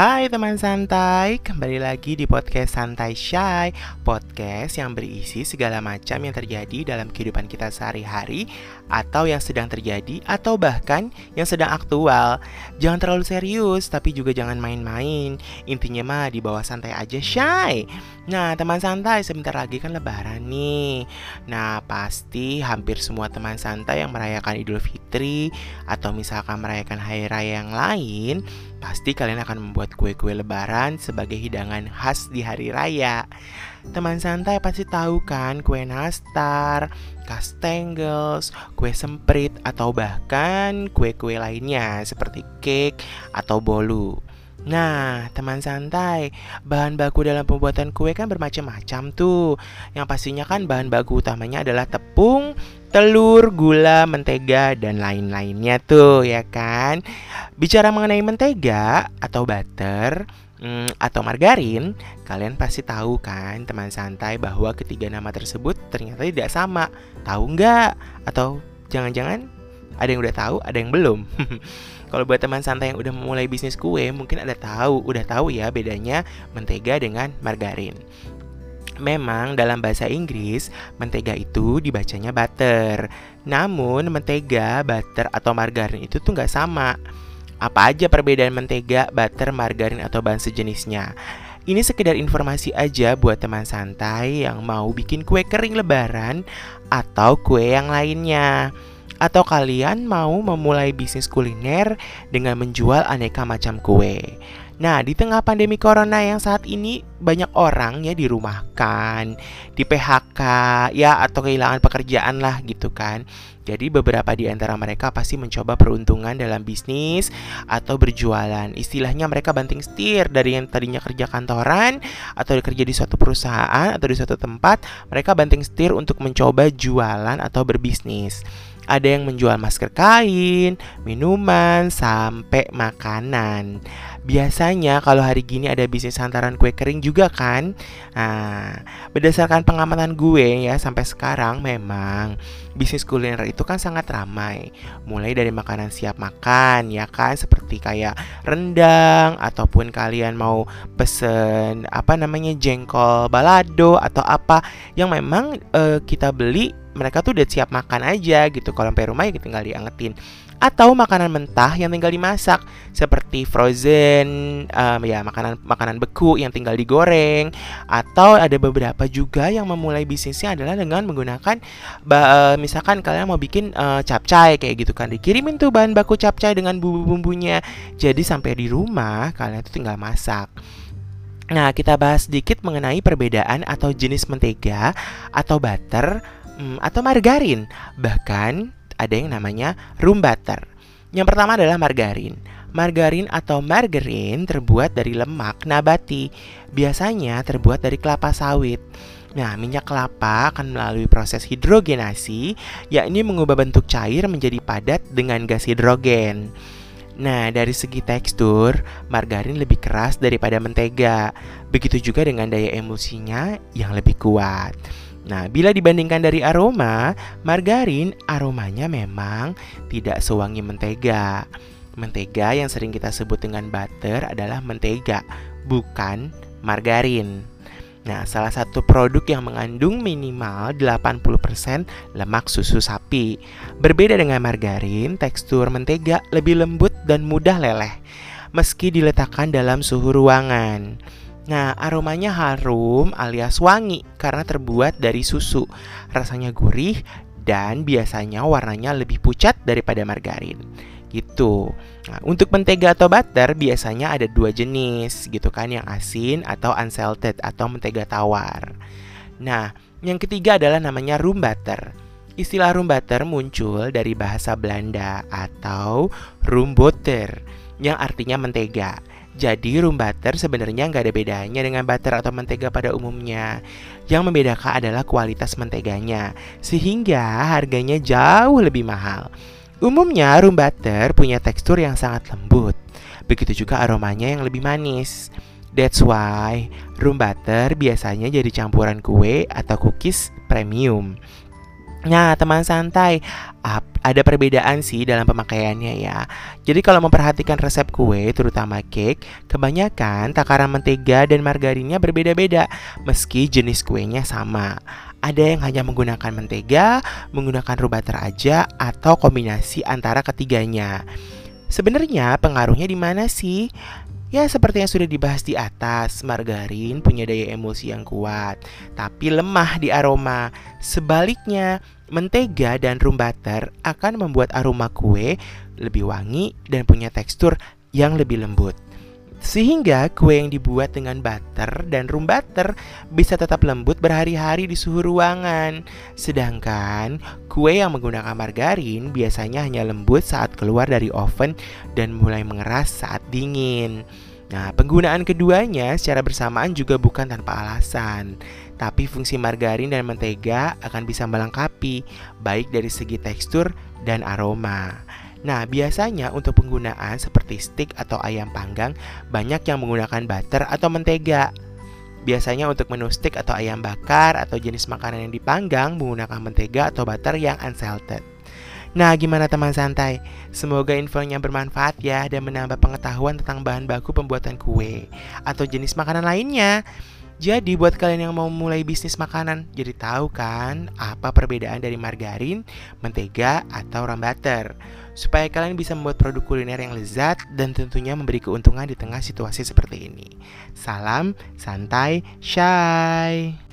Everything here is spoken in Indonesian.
Hai teman santai, kembali lagi di podcast Santai Shy Podcast yang berisi segala macam yang terjadi dalam kehidupan kita sehari-hari Atau yang sedang terjadi, atau bahkan yang sedang aktual. Jangan terlalu serius, tapi juga jangan main-main. Intinya mah di bawah santai aja Shy. Nah teman santai, sebentar lagi kan lebaran nih. Nah pasti hampir semua teman santai yang merayakan Idul Fitri Atau misalkan merayakan hari raya yang lain Pasti kalian akan membuat kue-kue lebaran sebagai hidangan khas di hari raya. Teman santai pasti tahu kan kue nastar, kastengels, kue semprit, atau bahkan kue-kue lainnya seperti cake atau bolu. Nah, teman santai, bahan baku dalam pembuatan kue kan bermacam-macam tuh. Yang pastinya kan bahan baku utamanya adalah tepung, telur, gula, mentega, dan lain-lainnya tuh ya kan. Bicara mengenai mentega atau butter hmm, atau margarin, kalian pasti tahu kan teman santai bahwa ketiga nama tersebut ternyata tidak sama. Tahu nggak? Atau jangan-jangan ada yang udah tahu, ada yang belum. Kalau buat teman santai yang udah memulai bisnis kue, mungkin ada tahu, udah tahu ya bedanya mentega dengan margarin. Memang dalam bahasa Inggris, mentega itu dibacanya butter. Namun mentega, butter, atau margarin itu tuh nggak sama. Apa aja perbedaan mentega, butter, margarin, atau bahan sejenisnya? Ini sekedar informasi aja buat teman santai yang mau bikin kue kering lebaran atau kue yang lainnya. Atau kalian mau memulai bisnis kuliner dengan menjual aneka macam kue. Nah, di tengah pandemi corona yang saat ini banyak orang ya dirumahkan, di PHK ya atau kehilangan pekerjaan lah gitu kan. Jadi beberapa di antara mereka pasti mencoba peruntungan dalam bisnis atau berjualan. Istilahnya mereka banting setir dari yang tadinya kerja kantoran atau kerja di suatu perusahaan atau di suatu tempat, mereka banting setir untuk mencoba jualan atau berbisnis. Ada yang menjual masker kain, minuman, sampai makanan. Biasanya kalau hari gini ada bisnis hantaran kue kering juga kan? Nah, berdasarkan pengamatan gue ya sampai sekarang memang bisnis kuliner itu kan sangat ramai. Mulai dari makanan siap makan ya kan? Seperti kayak rendang Ataupun kalian mau pesen apa namanya jengkol balado Atau apa yang memang uh, kita beli mereka tuh udah siap makan aja gitu. Kalau sampai rumah ya tinggal diangetin. Atau makanan mentah yang tinggal dimasak. Seperti frozen um, ya makanan makanan beku yang tinggal digoreng. Atau ada beberapa juga yang memulai bisnisnya adalah dengan menggunakan uh, misalkan kalian mau bikin uh, capcay kayak gitu kan. Dikirimin tuh bahan baku capcay dengan bumbu-bumbunya. Jadi sampai di rumah kalian tuh tinggal masak. Nah, kita bahas sedikit mengenai perbedaan atau jenis mentega atau butter hmm, atau margarin. Bahkan ada yang namanya room butter. Yang pertama adalah margarin. Margarin atau margarin terbuat dari lemak nabati. Biasanya terbuat dari kelapa sawit. Nah, minyak kelapa akan melalui proses hidrogenasi, yakni mengubah bentuk cair menjadi padat dengan gas hidrogen. Nah, dari segi tekstur, margarin lebih keras daripada mentega. Begitu juga dengan daya emulsinya yang lebih kuat. Nah, bila dibandingkan dari aroma, margarin aromanya memang tidak sewangi mentega. Mentega yang sering kita sebut dengan butter adalah mentega, bukan margarin. Nah, salah satu produk yang mengandung minimal 80% lemak susu sapi. Berbeda dengan margarin, tekstur mentega lebih lembut dan mudah leleh meski diletakkan dalam suhu ruangan. Nah, aromanya harum alias wangi karena terbuat dari susu. Rasanya gurih dan biasanya warnanya lebih pucat daripada margarin. Gitu. Nah, untuk mentega atau butter biasanya ada dua jenis gitu kan, yang asin atau unsalted atau mentega tawar. Nah, yang ketiga adalah namanya room butter. Istilah room butter muncul dari bahasa Belanda atau room butter yang artinya mentega. Jadi room butter sebenarnya nggak ada bedanya dengan butter atau mentega pada umumnya. Yang membedakan adalah kualitas menteganya, sehingga harganya jauh lebih mahal. Umumnya room butter punya tekstur yang sangat lembut, begitu juga aromanya yang lebih manis. That's why room butter biasanya jadi campuran kue atau cookies premium. Nah, teman santai, ada perbedaan sih dalam pemakaiannya ya. Jadi kalau memperhatikan resep kue, terutama cake, kebanyakan takaran mentega dan margarinnya berbeda-beda, meski jenis kuenya sama. Ada yang hanya menggunakan mentega, menggunakan raw butter aja, atau kombinasi antara ketiganya. Sebenarnya pengaruhnya di mana sih? Ya seperti yang sudah dibahas di atas, margarin punya daya emulsi yang kuat, tapi lemah di aroma. Sebaliknya, mentega dan rum butter akan membuat aroma kue lebih wangi dan punya tekstur yang lebih lembut. Sehingga kue yang dibuat dengan butter dan rum butter bisa tetap lembut berhari-hari di suhu ruangan. Sedangkan kue yang menggunakan margarin biasanya hanya lembut saat keluar dari oven dan mulai mengeras saat dingin. Nah, penggunaan keduanya secara bersamaan juga bukan tanpa alasan. Tapi fungsi margarin dan mentega akan bisa melengkapi baik dari segi tekstur dan aroma. Nah, biasanya untuk penggunaan seperti steak atau ayam panggang, banyak yang menggunakan butter atau mentega. Biasanya untuk menu steak atau ayam bakar atau jenis makanan yang dipanggang menggunakan mentega atau butter yang unsalted. Nah, gimana teman santai? Semoga infonya bermanfaat ya dan menambah pengetahuan tentang bahan baku pembuatan kue atau jenis makanan lainnya. Jadi buat kalian yang mau mulai bisnis makanan, jadi tahu kan apa perbedaan dari margarin, mentega, atau ram butter. Supaya kalian bisa membuat produk kuliner yang lezat dan tentunya memberi keuntungan di tengah situasi seperti ini. Salam santai, shy.